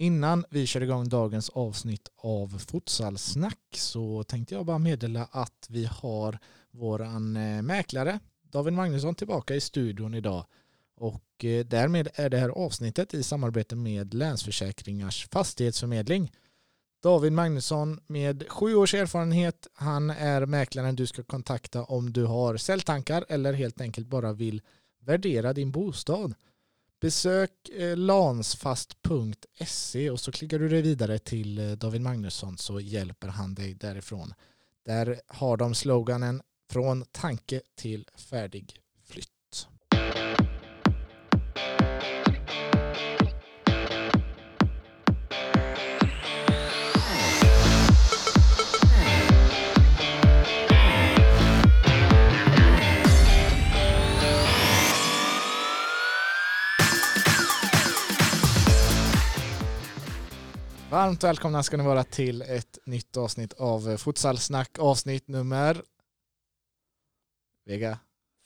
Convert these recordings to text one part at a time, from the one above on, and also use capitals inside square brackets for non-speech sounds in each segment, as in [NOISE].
Innan vi kör igång dagens avsnitt av Futsalsnack så tänkte jag bara meddela att vi har våran eh, mäklare David Magnusson tillbaka i studion idag. Och eh, därmed är det här avsnittet i samarbete med Länsförsäkringars fastighetsförmedling. David Magnusson med sju års erfarenhet. Han är mäklaren du ska kontakta om du har säljtankar eller helt enkelt bara vill värdera din bostad. Besök eh, lansfast.se och så klickar du dig vidare till eh, David Magnusson så hjälper han dig därifrån. Där har de sloganen från tanke till färdig flytt. Varmt välkomna ska ni vara till ett nytt avsnitt av Futsalsnack avsnitt nummer Vega?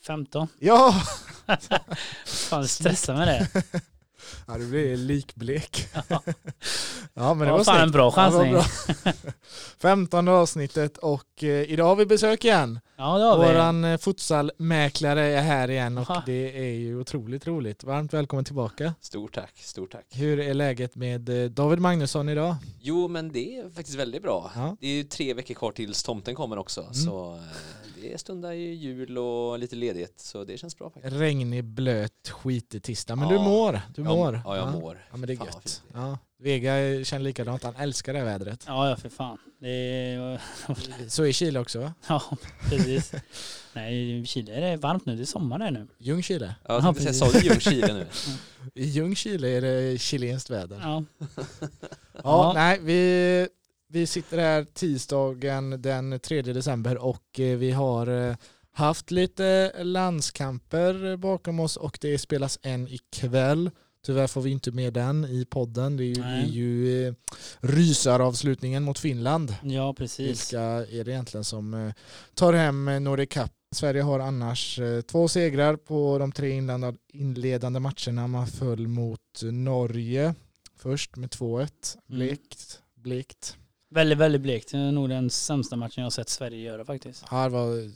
15. Ja! [LAUGHS] Fan, stressa med det. [LAUGHS] ja, du blir likblek. [LAUGHS] Ja. ja, men det Ja, var fan, snyggt. en bra Ja, det var chansning. bra. [LAUGHS] 15 avsnittet och eh, idag har vi besök igen. Ja, det har vi. Våran eh, futsalmäklare är här igen och Ja. det är ju otroligt roligt. Varmt välkommen tillbaka. Stort tack, stort tack. Hur är läget med eh, David Magnusson idag? Jo, men det är faktiskt väldigt bra. Ja. Det är ju tre veckor kvar tills tomten kommer också, Mm. så det stundar ju jul och lite ledighet, så det känns bra faktiskt. Regnig, blöt, skitig tisdag. Men Ja. du mår. Du mår. Ja, jag mår. Ja, men det är Fan, gött. Ja. Vega känner likadant. Han älskar det här vädret. Ja, ja för fan. Det är... Så är Chile också va? Ja, precis. Nej, Chile är det varmt nu. Det är sommar där nu. Ljungskile. Ja, jag Ja, tänkte säga, sa du Ljungskile nu? [LAUGHS] I Ljungskile är det chilenskt väder. Ja, Ja, ja. nej, vi, vi sitter här tisdagen den 3 december och eh, vi har eh, haft lite landskamper bakom oss och det spelas en ikväll. Tyvärr får vi inte med den i podden. Det är ju, är ju eh, rysaravslutningen mot Finland. ja precis. Vilka är det egentligen som tar hem Nordic Cup? Sverige har annars två segrar på de tre inledande, matcherna. Man föll mot Norge först med 2-1. Mm. Blekt. Väldigt, väldigt blekt. Det är nog den sämsta matchen jag har sett Sverige göra faktiskt. Det, var,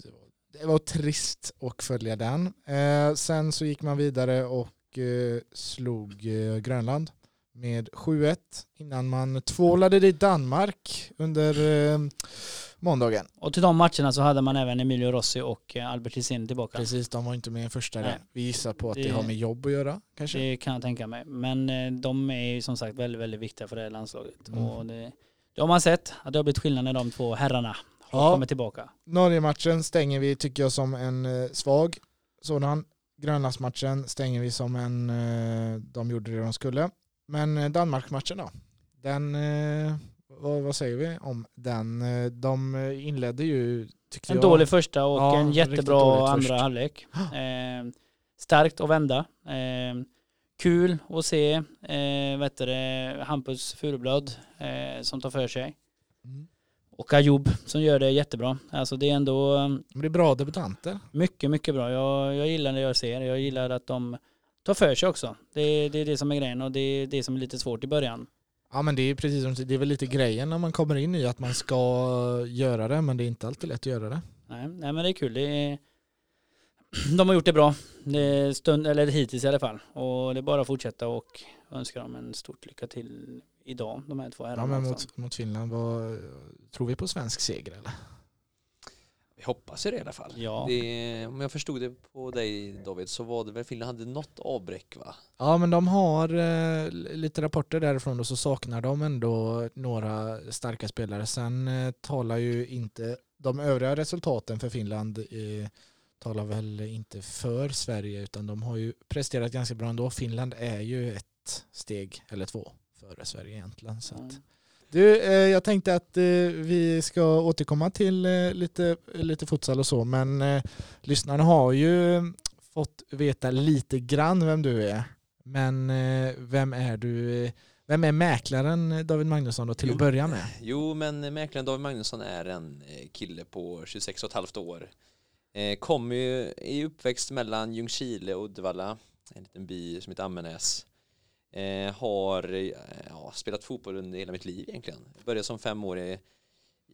det var trist att följa den. Eh, sen så gick man vidare och eh, slog eh, Grönland med 7-1 innan man tvålade dit Danmark under eh, måndagen. Och till de matcherna så hade man även Emilio Rossi och eh, Albert Hisén tillbaka. Precis, de var inte med i första där. Vi gissar på att det, Det- har med jobb att göra kanske. Det kan jag tänka mig. Men eh, de är ju som sagt väldigt, väldigt viktiga för det här landslaget. Mm. Och det, det har man sett att det har blivit skillnad när de två herrarna har Ja. kommit tillbaka. Norge-matchen stänger vi tycker jag som en eh, svag sådan. Grönlandsmatchen stänger vi som en, eh, de gjorde det de skulle. Men eh, Danmark-matchen då? Den, vad, vad säger vi om den? De inledde ju, tyckte En jag. dålig första och Ja, en jättebra andra först. halvlek. [GASPS] Eh, starkt att vända. Eh, kul att se eh, vet det, Hampus Furublad eh, som tar för sig. Mm. Och Ayoub som gör det jättebra. Alltså det är ändå eh, De blir bra debutanter. mycket, mycket bra. Jag, jag gillar det jag ser. Jag gillar att de tar för sig också. Det, det är det som är grejen och det är det som är lite svårt i början. Ja men det är precis som det är väl lite grejen när man kommer in i att man ska göra det men det är inte alltid lätt att göra det. Nej, nej men det är kul. Det är, de har gjort det bra. Det stund, eller hittills i alla fall. Och det är bara att fortsätta och önska dem en stort lycka till idag, de här två Ja, herrarna. men alltså. mot, mot Finland, vad, tror vi på svensk seger eller? Vi hoppas ju det i alla fall. Ja. Det, om jag förstod det på dig David så var det väl Finland hade något avbräck va? Ja men de har eh, lite rapporter därifrån och så saknar de ändå några starka spelare. Sen eh, talar ju inte de övriga resultaten för Finland eh, talar väl inte för Sverige utan de har ju presterat ganska bra ändå. Finland är ju ett steg eller två före Sverige egentligen. Så att. Mm. Du, eh, jag tänkte att eh, vi ska återkomma till eh, lite, lite futsal och så, men lyssnarna har ju fått veta lite grann vem du är. Men vem är du? Vem är mäklaren David Magnusson då till att Jo. börja med? Jo, men mäklaren David Magnusson är en kille på 26 och ett halvt år. Eh, Kommer ju i uppväxt mellan Ljungskile och Uddevalla, en liten by som heter Ammenäs. Eh, har eh, ja, spelat fotboll under hela mitt liv egentligen. Jag började som femårig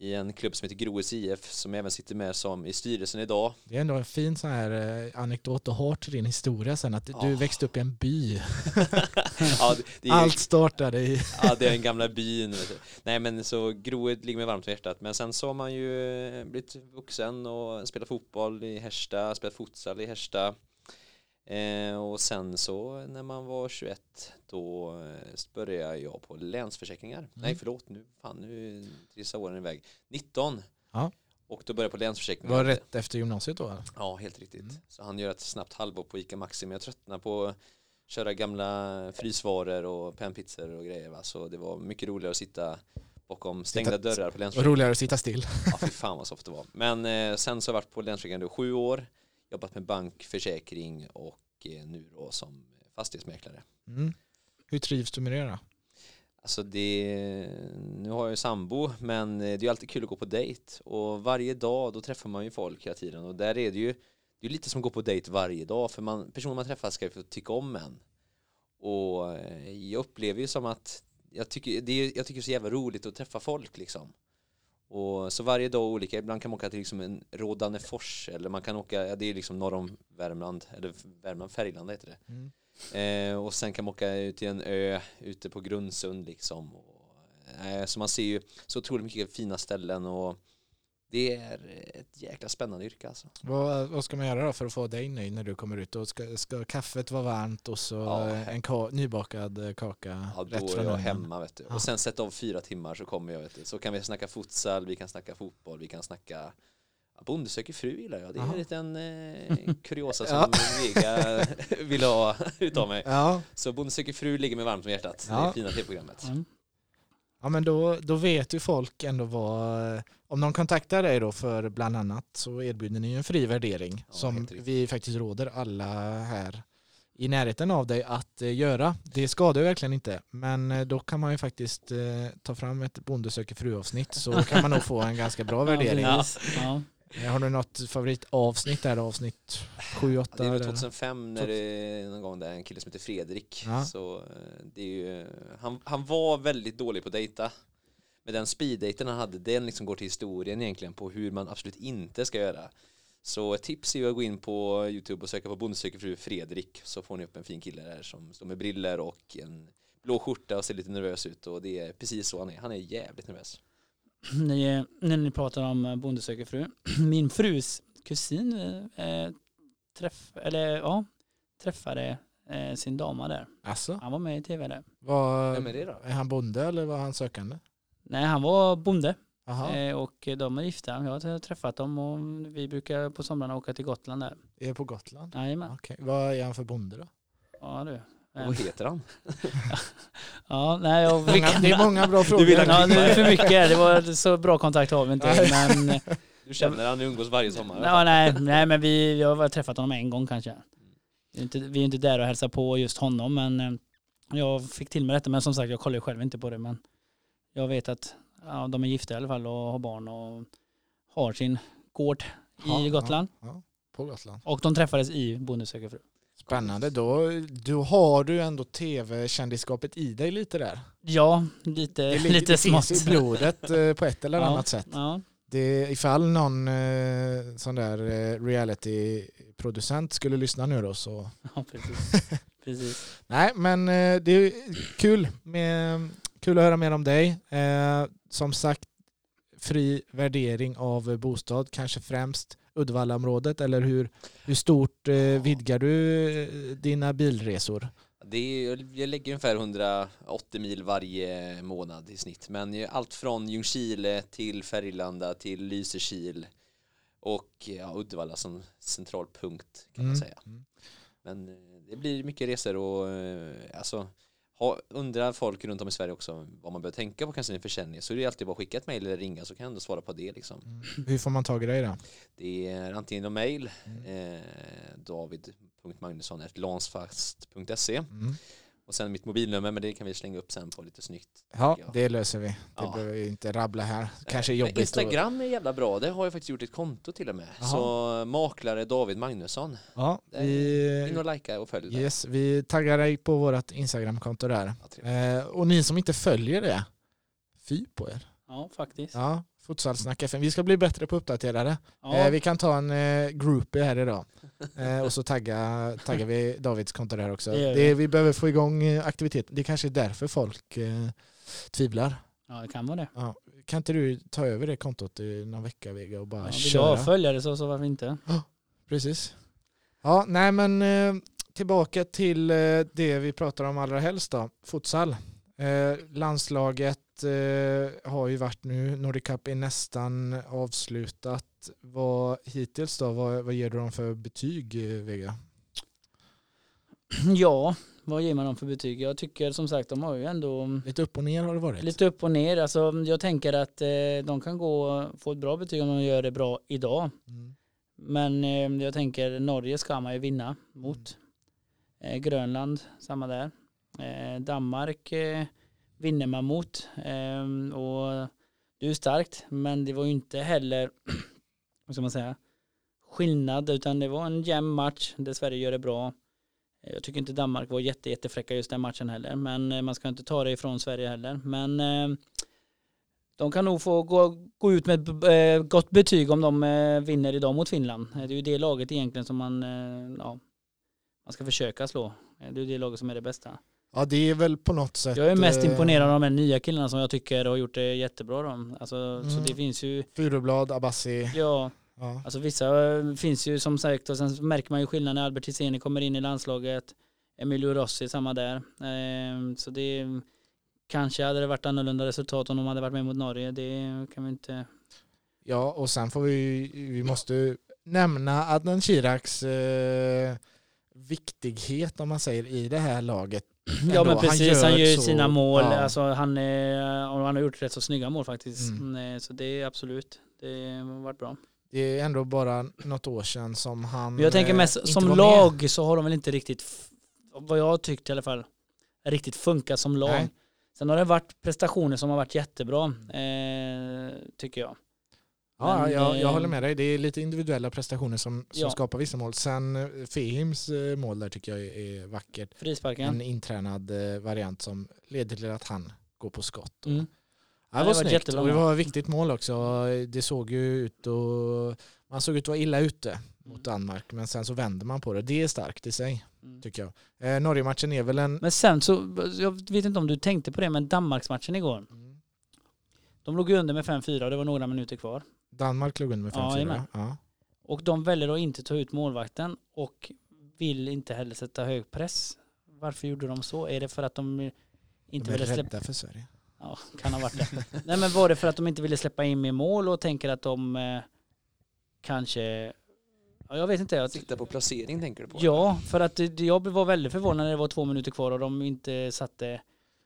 i en klubb som heter Groes IF som även sitter med som i styrelsen idag. Det är ändå en fin sån här eh, anekdot att ha till din historia sen att du Ja. växte upp i en by. [LAUGHS] ja, är, Allt startade i... ja, det är den gamla byn. Du. Nej men så Groe ligger mig varmt om hjärtat. Men sen så har man ju eh, blivit vuxen och spelat fotboll i Härsta, spelat futsal i Härsta. Eh, och sen så när man var 21 då eh, började jag på Länsförsäkringar. Nej förlåt, nu, fan, nu trissar åren iväg. 19. Ja. Och då började jag på Länsförsäkringar. Var rätt efter gymnasiet då? eller? Ja, helt riktigt. Mm. Så han gör ett snabbt halvår på ICA Maxi, men jag tröttnar på att köra gamla frysvaror och pennpizzor och grejer. Va? Så det var mycket roligare att sitta bakom stängda Sitta- dörrar på Länsförsäkringar. roligare att sitta still. Ja, fy fan vad soft det var. Men eh, sen så har jag varit på Länsförsäkringar i sju år, jobbat med bank, försäkring och eh, nu då som fastighetsmäklare. Mm. Hur trivs du med det då? Alltså det, nu har jag ju sambo men det är ju alltid kul att gå på dejt och varje dag då träffar man ju folk hela tiden och där är det ju det är lite som att gå på dejt varje dag för man, personer man träffar ska ju få tycka om en och eh, jag upplever ju som att jag tycker det är, jag tycker det är så jävla roligt att träffa folk liksom och så varje dag olika, ibland kan man åka till liksom en Rådannefors eller man kan åka, ja, det är liksom norr om Värmland, eller Värmland, Färgelanda heter det Mm. Eh, och sen kan man åka ut till en ö ute på Grundsund liksom. Och, eh, så man ser ju så otroligt mycket fina ställen och det är ett jäkla spännande yrke alltså. Vad, vad ska man göra då för att få dig nöjd när du kommer ut? Och ska, ska kaffet vara varmt och så Ja. en ka- nybakad eh, kaka Ja, rätt då är från jag hemma vet du. Ja. Och sen sätta av fyra timmar så kommer jag vet du. Så kan vi snacka futsal, vi kan snacka fotboll, vi kan snacka Bonde söker fru gillar jag. Det är en liten eh, [LAUGHS] kuriosa som. Vega vill ha [LAUGHS] utav mig. Ja, Så Bonde söker fru ligger mig varmt om hjärtat. Det Ja. är fina tv-programmet. Mm. Ja men då, då vet ju folk ändå vad, om de kontaktar dig då för bland annat så erbjuder ni ju en fri värdering Ja, som vi faktiskt råder alla här i närheten av dig att eh, göra. Det skadar ju verkligen inte men eh, då kan man ju faktiskt eh, ta fram ett Bonde söker fru-avsnitt så kan man nog få en ganska bra [LAUGHS] värdering. Ja, ja. Eh, Har du något favoritavsnitt där? Avsnitt 7, 8? Det är väl 2005 när det är någon gång där en kille som heter Fredrik. Ja. Så eh, det är ju, han, han var väldigt dålig på att dejta. Men den speeddejten han hade, den liksom går till historien egentligen på hur man absolut inte ska göra. Så ett tips är ju att gå in på YouTube och söka på Bonde söker fru Fredrik så får ni upp en fin kille där som står med briller och en blå skjorta och ser lite nervös ut och det är precis så han är. Han är jävligt nervös. [CLEARS THROAT] Ni, när ni pratar om Bonde söker fru. [CLEARS THROAT] Min frus kusin eh, träff, eller, ja, träffade eh, sin dama där. Alltså, Han var med i tv där. vad, Vem är det då? är han bonde eller var han sökande? Nej, han var bonde eh, och de är gifta. Jag har träffat dem och vi brukar på somrarna åka till Gotland där. är på Gotland? Jajamän. Okej, vad är han för bonde då? Ja du. Och vad heter han? [LAUGHS] Ja, nej, jag Många, det är många bra frågor. vill ha Ja, det är för mycket. [LAUGHS] Det var så bra kontakt har vi inte. Men, Du känner han, ni umgås varje sommar? ja, nej, nej, men vi, jag har väl träffat honom en gång kanske. Vi är inte, vi är inte där och hälsar på just honom, men eh, jag fick till mig detta. Men som sagt, jag kollar ju själv inte på det. Men jag vet att ja, de är gifta i alla fall och har barn och har sin gård Ja, i Gotland. Ja, ja, på Gotland. Och de träffades i Bonde söker fru. Spännande, då, då har du ändå tv-kändisskapet i dig lite där. Ja, lite, Det, lite det smått. finns i blodet eh, [LAUGHS] på ett eller annat sätt. Ja, Det, ifall någon eh, sån där eh, reality-producent skulle lyssna nu då så ja precis. [LAUGHS] precis. Nej, men eh, det är kul, med, kul att höra mer om dig. Som sagt, fri värdering av bostad, kanske främst Uddevallaområdet, eller hur, hur stort eh, vidgar du eh, dina bilresor? Det är, jag lägger ungefär 180 mil varje månad i snitt. Men allt från Ljungskile till Färgelanda till Lysekil och ja, Uddevalla som central punkt kan man säga. Mm. Men eh, det blir mycket resor och eh, alltså undrar folk runt om i Sverige också vad man bör tänka på kanske en försäljning så är det alltid bara att skicka ett mejl eller ringa så kan jag ändå svara på det liksom. Mm. Hur får man tag i dig då? Det är antingen genom mejl Mm. eh, david.magnusson.lansfast.se Mm. Och sen mitt mobilnummer, men det kan vi slänga upp sen på lite snyggt. Ja, det löser vi. Det Ja. behöver vi inte rabbla här. Kanske Eh, men jobbigt. Instagram är jävla bra, det har jag faktiskt gjort ett konto till och med. Jaha. Så maklare David Magnusson, Ja, in och vi, likea och följ där. yes, vi taggar dig på vårt Instagramkonto där. Ja. Eh, och ni som inte följer det, fy på er. Ja, faktiskt. Ja, Futsalsnack FM. Vi ska bli bättre på att uppdatera det. Ja, Eh, vi kan ta en eh, groupie här idag. Eh, och så tagga, taggar vi Davids konto där också. Det Det, vi. behöver få igång eh, aktivitet. Det kanske är därför folk eh, tvivlar. ja, det kan vara det. Kan inte du ta över det kontot i någon vecka Vega och bara Ja, vill du köra? ha följare så, så varför inte? Precis. Ja, nej men eh, tillbaka till eh, det vi pratar om allra helst då, futsal. Eh, landslaget eh, har ju varit nu, Nordic Cup är nästan avslutat. Vad hittills då, vad, vad ger du dem för betyg eh, Vega? [CLEARS THROAT] Ja, vad ger man dem för betyg? Jag tycker som sagt de har ju ändå Lite upp och ner har det varit. lite upp och ner. Alltså, jag tänker att eh, de kan gå få ett bra betyg om de gör det bra idag. Mm. Men eh, jag tänker Norge ska man ju vinna mot. Eh, Grönland, samma där. Eh, Danmark eh, vinner man mot. Eh, och det är ju starkt, men det var ju inte heller, [CLEARS THROAT] vad ska man säga, skillnad, utan det var en jämn match där Sverige gör det bra. Eh, jag tycker inte Danmark var jätte, jättefräcka just den matchen heller, men eh, man ska inte ta det ifrån Sverige heller. Men eh, de kan nog få gå, gå ut med ett eh, gott betyg om de eh, vinner idag mot Finland. Eh, det är ju det laget egentligen som man, eh, ja, man ska försöka slå. Det är det laget som är det bästa. Ja det är väl på något sätt. Jag är mest eh, imponerad av de här nya killarna som jag tycker har gjort det jättebra. Då. Alltså, Så Mm. det finns ju, Furublad, Abassi. ja, Ja. alltså vissa finns ju som sagt och sen märker man ju skillnaden när Albert Hiseni kommer in i landslaget. Emilio Rossi samma där. Eh, Så det kanske hade det varit annorlunda resultat om de hade varit med mot Norge. Det kan vi inte ja och sen får vi, vi måste nämna Adnan Chiraks eh, viktighet om man säger i det här laget. Ja Ändå, men precis, han gör, ju så- sina mål. ja. Alltså, han, är, och han har gjort rätt så snygga mål faktiskt. Mm. Mm, Så det är absolut, det har varit bra. Det är ändå bara något år sedan som han Men jag tänker eh, mest som lag med. så har de väl inte riktigt, vad jag har tyckt i alla fall, riktigt funkat som lag. Nej. Sen har det varit prestationer som har varit jättebra, eh, tycker jag. Ja, Men, jag, jag eh, håller med dig. Det är lite individuella prestationer som, som Ja. skapar vissa mål. Sen eh, Fehims eh, mål där tycker jag är, är vackert. Frisparken. En intränad eh, variant som leder till att han går på skott. Och, Mm. Ja, det det var var snyggt och det var ett viktigt mål också. Det såg ju ut och man såg ut att vara illa ute mot Danmark men sen så vänder man på det. Det är starkt i sig Mm. tycker jag. Eh, Norge-matchen är väl en... Men sen så, jag vet inte om du tänkte på det, men Danmarksmatchen igår. Mm. De låg ju under med 5-4 och det var några minuter kvar. Danmark låg under med 5-4. Ja, ja. Och de väljer att inte ta ut målvakten och vill inte heller sätta hög press. Varför gjorde de så? Är det för att de inte De är ville släppa... rädda för Sverige. Ja, kan ha varit det. Nej men var det för att de inte ville släppa in mer mål och tänker att de eh, kanske... Ja, jag vet inte. Jag, Sikta på placering tänker du på? ja, för att jag var väldigt förvånad när det var två minuter kvar och de inte satte...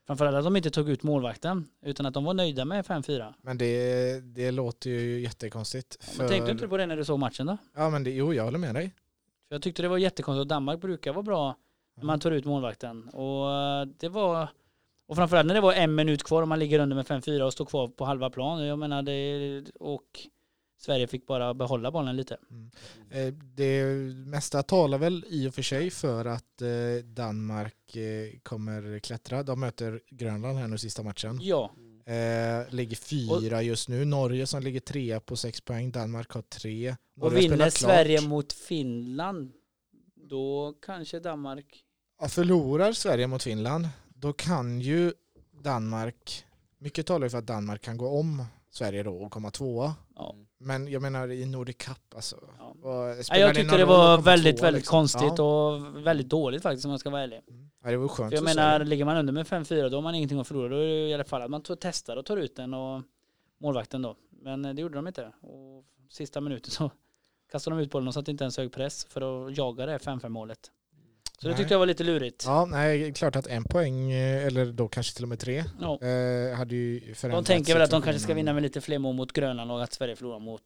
Framförallt att de inte tog ut målvakten utan att de var nöjda med 5-4. Men det, det låter ju jättekonstigt. Ja, Men tänkte du inte på det när du såg matchen då? Ja men det, jo jag håller med dig. För jag tyckte det var jättekonstigt Danmark brukar vara bra när man tar ut målvakten. Och eh, det var... Och framförallt när det var en minut kvar och man ligger under med 5-4 och står kvar på halva plan. Jag menar det... Och Sverige fick bara behålla bollen lite. Eh, Det mesta talar väl i och för sig för att eh, Danmark eh, kommer klättra. De möter Grönland här nu sista matchen. Ja, ligger fyra just nu. Norge som ligger trea på sex poäng. Danmark har tre. och Norge har vinner Sverige mot Finland då kanske Danmark... Ja, förlorar Sverige mot Finland då kan ju Danmark, mycket talar ju för att Danmark kan gå om Sverige då och komma tvåa. Ja. Men jag menar i Nordic Cup alltså. Ja. jag tyckte det var väldigt, tvåa, väldigt liksom? konstigt Ja. och väldigt dåligt faktiskt om jag ska vara ärlig. Ja, det var skönt För jag menar, ligger man under med 5-4 då har man ingenting att förlora. Då är det i alla fall att man tar- testar och tar ut den och målvakten då. Men eh, det gjorde de inte. Och sista minuten så [LAUGHS] kastade de ut bollen och satte inte ens hög press för att jaga det 5-5 målet. Så det Nej. tyckte jag var lite lurigt. Ja, nej, klart att en poäng, eh, eller då kanske till och med tre, Ja. eh, hade ju förändrat De tänker väl att de kanske ska vinna med lite fler mål mot Grönland och att Sverige förlorar mot...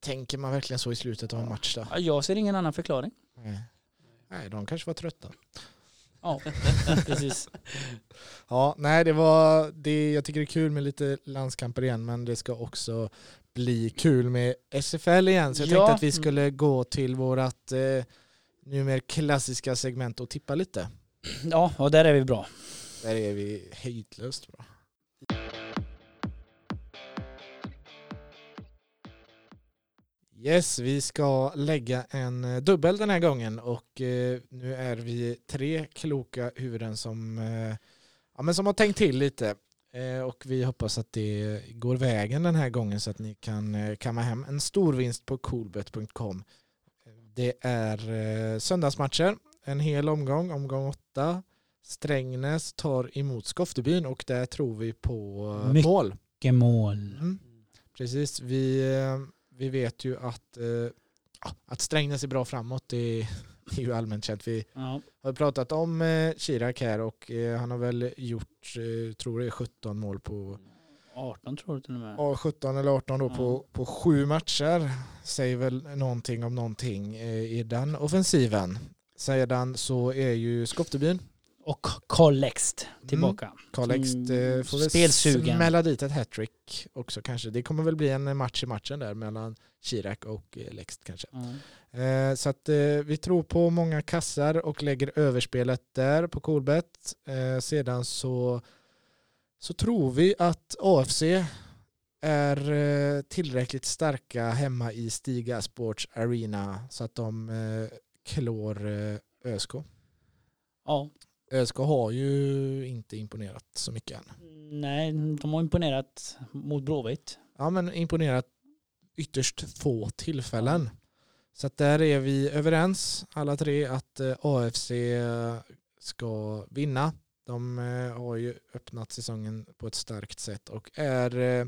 Tänker man verkligen så i slutet av en match då? Ja, Jag ser ingen annan förklaring. Nej. Nej, de kanske var trötta. Ja, [LAUGHS] precis. Ja, nej det var, det, jag tycker det är kul med lite landskamper igen men det ska också bli kul med SFL igen. Så jag Ja. tänkte att vi skulle gå till vårat eh, nu mer klassiska segment och tippa lite. Ja, och där är vi bra. Där är vi hejdlöst bra. Yes, vi ska lägga en eh, dubbel den här gången och eh, nu är vi tre kloka huvuden som, eh, ja, men som har tänkt till lite. Eh, och vi hoppas att det går vägen den här gången så att ni kan kamma hem en stor vinst på coolbet.com. Det är eh, söndagsmatcher, en hel omgång, omgång åtta. Strängnäs tar emot Skoftebyn och där tror vi på eh, Mycket mål. Vilket mål. Mm. Precis, vi, eh, vi vet ju att, ja, att Strängnäs är bra framåt. Det är, ju allmänt känt. Vi Ja, har pratat om Chirac här och han har väl gjort, tror det är 17 mål på 18 tror du till och med. ja, 17 eller 18 då Ja. på, på sju matcher. Säger väl någonting om någonting eh, i den offensiven. Sedan så är ju Skoftebyn Och Carl Lext tillbaka. Mm, eh, får väl spelsugen. smälla dit ett hattrick också kanske. Det kommer väl bli en match i matchen där mellan Chirac och eh, Lext kanske. Ja. Eh, så att eh, vi tror på många kassar och lägger överspelet där på Coolbet. Eh, sedan så, så tror vi att AFC är eh, tillräckligt starka hemma i Stiga Sports Arena så att de eh, klår eh, ÖSK. ja. ÖSK har ju inte imponerat så mycket än. Nej, de har imponerat mot Blåvitt. Ja men imponerat ytterst få tillfällen. Så att där är vi överens alla tre att AFC ska vinna. De eh, har ju öppnat säsongen på ett starkt sätt och är eh,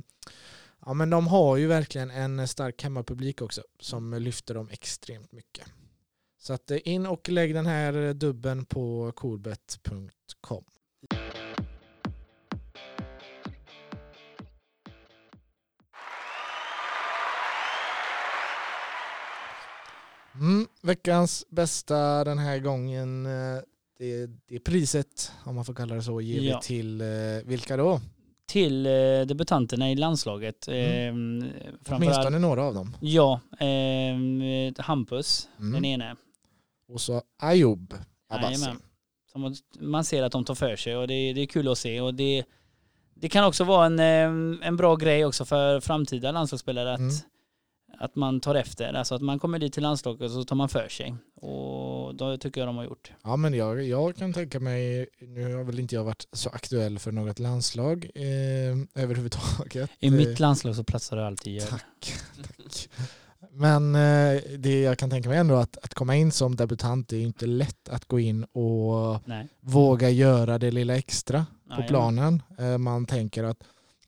ja men de har ju verkligen en stark hemmapublik också som lyfter dem extremt mycket. Så att eh, in och lägg den här dubben på coolbet.com. Mm, veckans bästa den här gången, det, det är priset, om man får kalla det så, ger Ja. vi till eh, vilka då? Till eh, debutanterna i landslaget. Mm. Eh, Åtminstone några av dem. ja, eh, Hampus, Mm. den ene. Och så Ayoub Abassi. Man ser att de tar för sig och det, det är kul att se. Och det, det kan också vara en, eh, en bra grej också för framtida landslagsspelare att, Mm. Att man tar efter. Alltså att man kommer dit till landslaget och så tar man för sig. Och då tycker jag de har gjort. Ja men jag, jag kan tänka mig, nu har väl inte jag varit så aktuell för något landslag eh, överhuvudtaget. I mitt landslag så platsar du alltid Gerd. Tack, tack. Men eh, det jag kan tänka mig ändå att, att komma in som debutant det är inte lätt att gå in och Nej. våga göra det lilla extra på Jajamän. planen. Eh, Man tänker att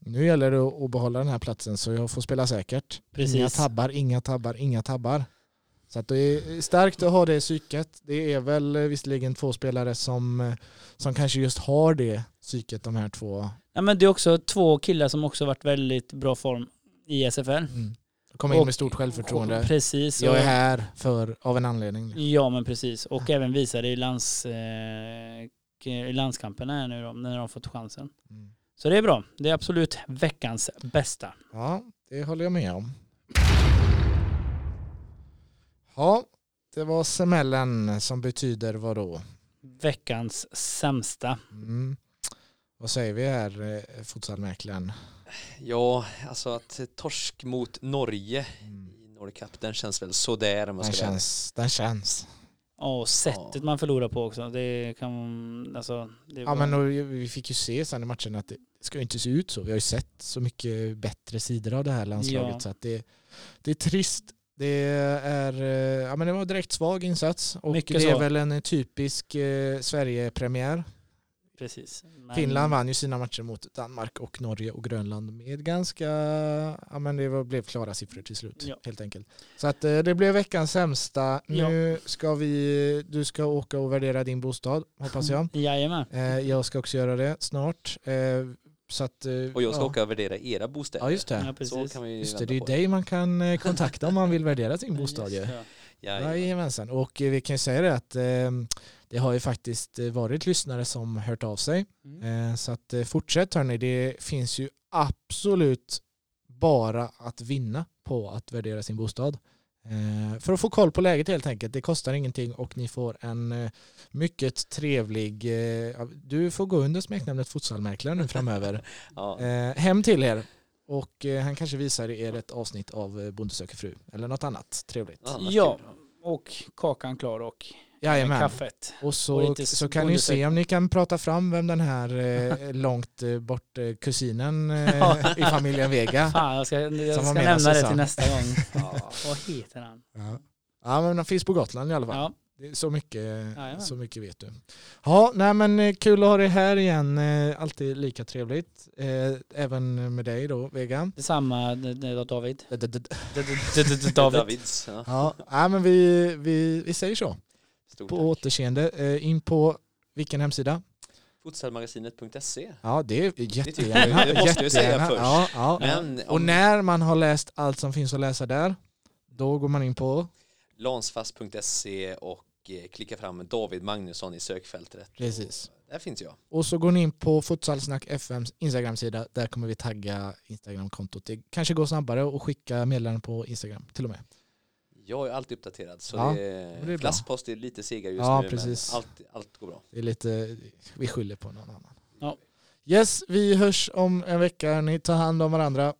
nu gäller det att behålla den här platsen så jag får spela säkert. Precis. Inga tabbar, inga tabbar, inga tabbar. Så att det är starkt att ha det psyket. Det är väl eh, visserligen två spelare som, eh, som kanske just har det psyket, de här två. Ja, men det är också två killar som också varit väldigt bra form i SFL. Mm. Komma in Och- med stort självförtroende. Precis. Jag är här för, av en anledning. Ja men precis. Och även visade i, lands, eh, landskamperna här nu då, när de har fått chansen. Mm. Så det är bra. Det är absolut veckans bästa. Ja, det håller jag med om. Ja, det var semellen som betyder vad då? Veckans sämsta. Mm. Vad säger vi här, eh, futsalmäklaren? Ja, alltså att torsk mot Norge Mm. i Nordic Cup, den känns väl sådär om Den ska känns, den känns. Ja, och sättet Ja. man förlorar på också. Det kan, alltså, det Ja men och vi fick ju se sen i matchen att det ska ju inte se ut så. Vi har ju sett så mycket bättre sidor av det här landslaget Ja. så att det, det är trist. Det är, eh, ja men det var direkt svag insats och Mycket det är så. väl en typisk eh, Sverige-premiär. Precis. Men- Finland vann ju sina matcher mot Danmark och Norge och Grönland med ganska, ja men det blev klara siffror till slut Ja. helt enkelt. Så att eh, det blev veckans sämsta. Nu ska vi, du ska åka och värdera din bostad hoppas jag. [LAUGHS] Jajamän. Eh, jag ska också göra det snart. Eh, så att, Och jag ska ja. åka och värdera era bostäder. Ja just Ja, det. Så precis. kan vi Just det, det är på dig man kan kontakta om man vill värdera sin bostad ju. Jajamensan. Och eh, vi kan ju säga det att eh, det har ju faktiskt eh, varit lyssnare som hört av sig. Mm. Eh, så att fortsätt hörni, det finns ju absolut bara att vinna på att värdera sin bostad. För att få koll på läget helt enkelt. Det kostar ingenting och ni får en mycket trevlig, du får gå under smeknamnet futsalmäklare nu framöver, [LAUGHS] Ja. hem till er. Och eh, han kanske visar er ett avsnitt av eh, Bonde söker fru eller något annat trevligt. Ja, och kakan klar och Jajamän. kaffet. Och Och så, lite så kan ni se om ni kan prata fram vem den här eh, [LAUGHS] långt eh, bort eh, kusinen [LAUGHS] eh, i familjen Vega. Fan, jag ska, jag ska nämna det till nästa gång. [LAUGHS] Ja. Vad heter han? Ja. ja men han finns på Gotland i alla fall. Ja, Så, mycket, Jajamän. så mycket vet du. Ja, nej men eh, kul att ha dig här igen. Eh, Alltid lika trevligt. Eh, Även med dig då, Vega. detsamma David. David. Davids. Ja. Ja, nej, men vi, vi, vi säger så. Stort På tack. återseende. In på vilken hemsida? Futsalmagasinet.se. Ja, det är jättegärna. jag. Det måste jag säga först. Ja, ja. Men Och när man har läst allt som finns att läsa där, då går man in på lansfast.se och klicka fram David Magnusson i sökfältet. Precis. Där finns jag. och så går ni in på Futsalsnack FMs Instagram-sida. Där kommer vi tagga Instagram-kontot. Det kanske går snabbare att skicka meddelanden på Instagram till och med. Jag är alltid uppdaterad så Ja, det är flaskpost är lite segare just Ja, nu precis. men allt, allt går bra. Det är lite, vi skyller på någon annan. Ja. Yes, vi hörs om en vecka. Ni tar hand om varandra.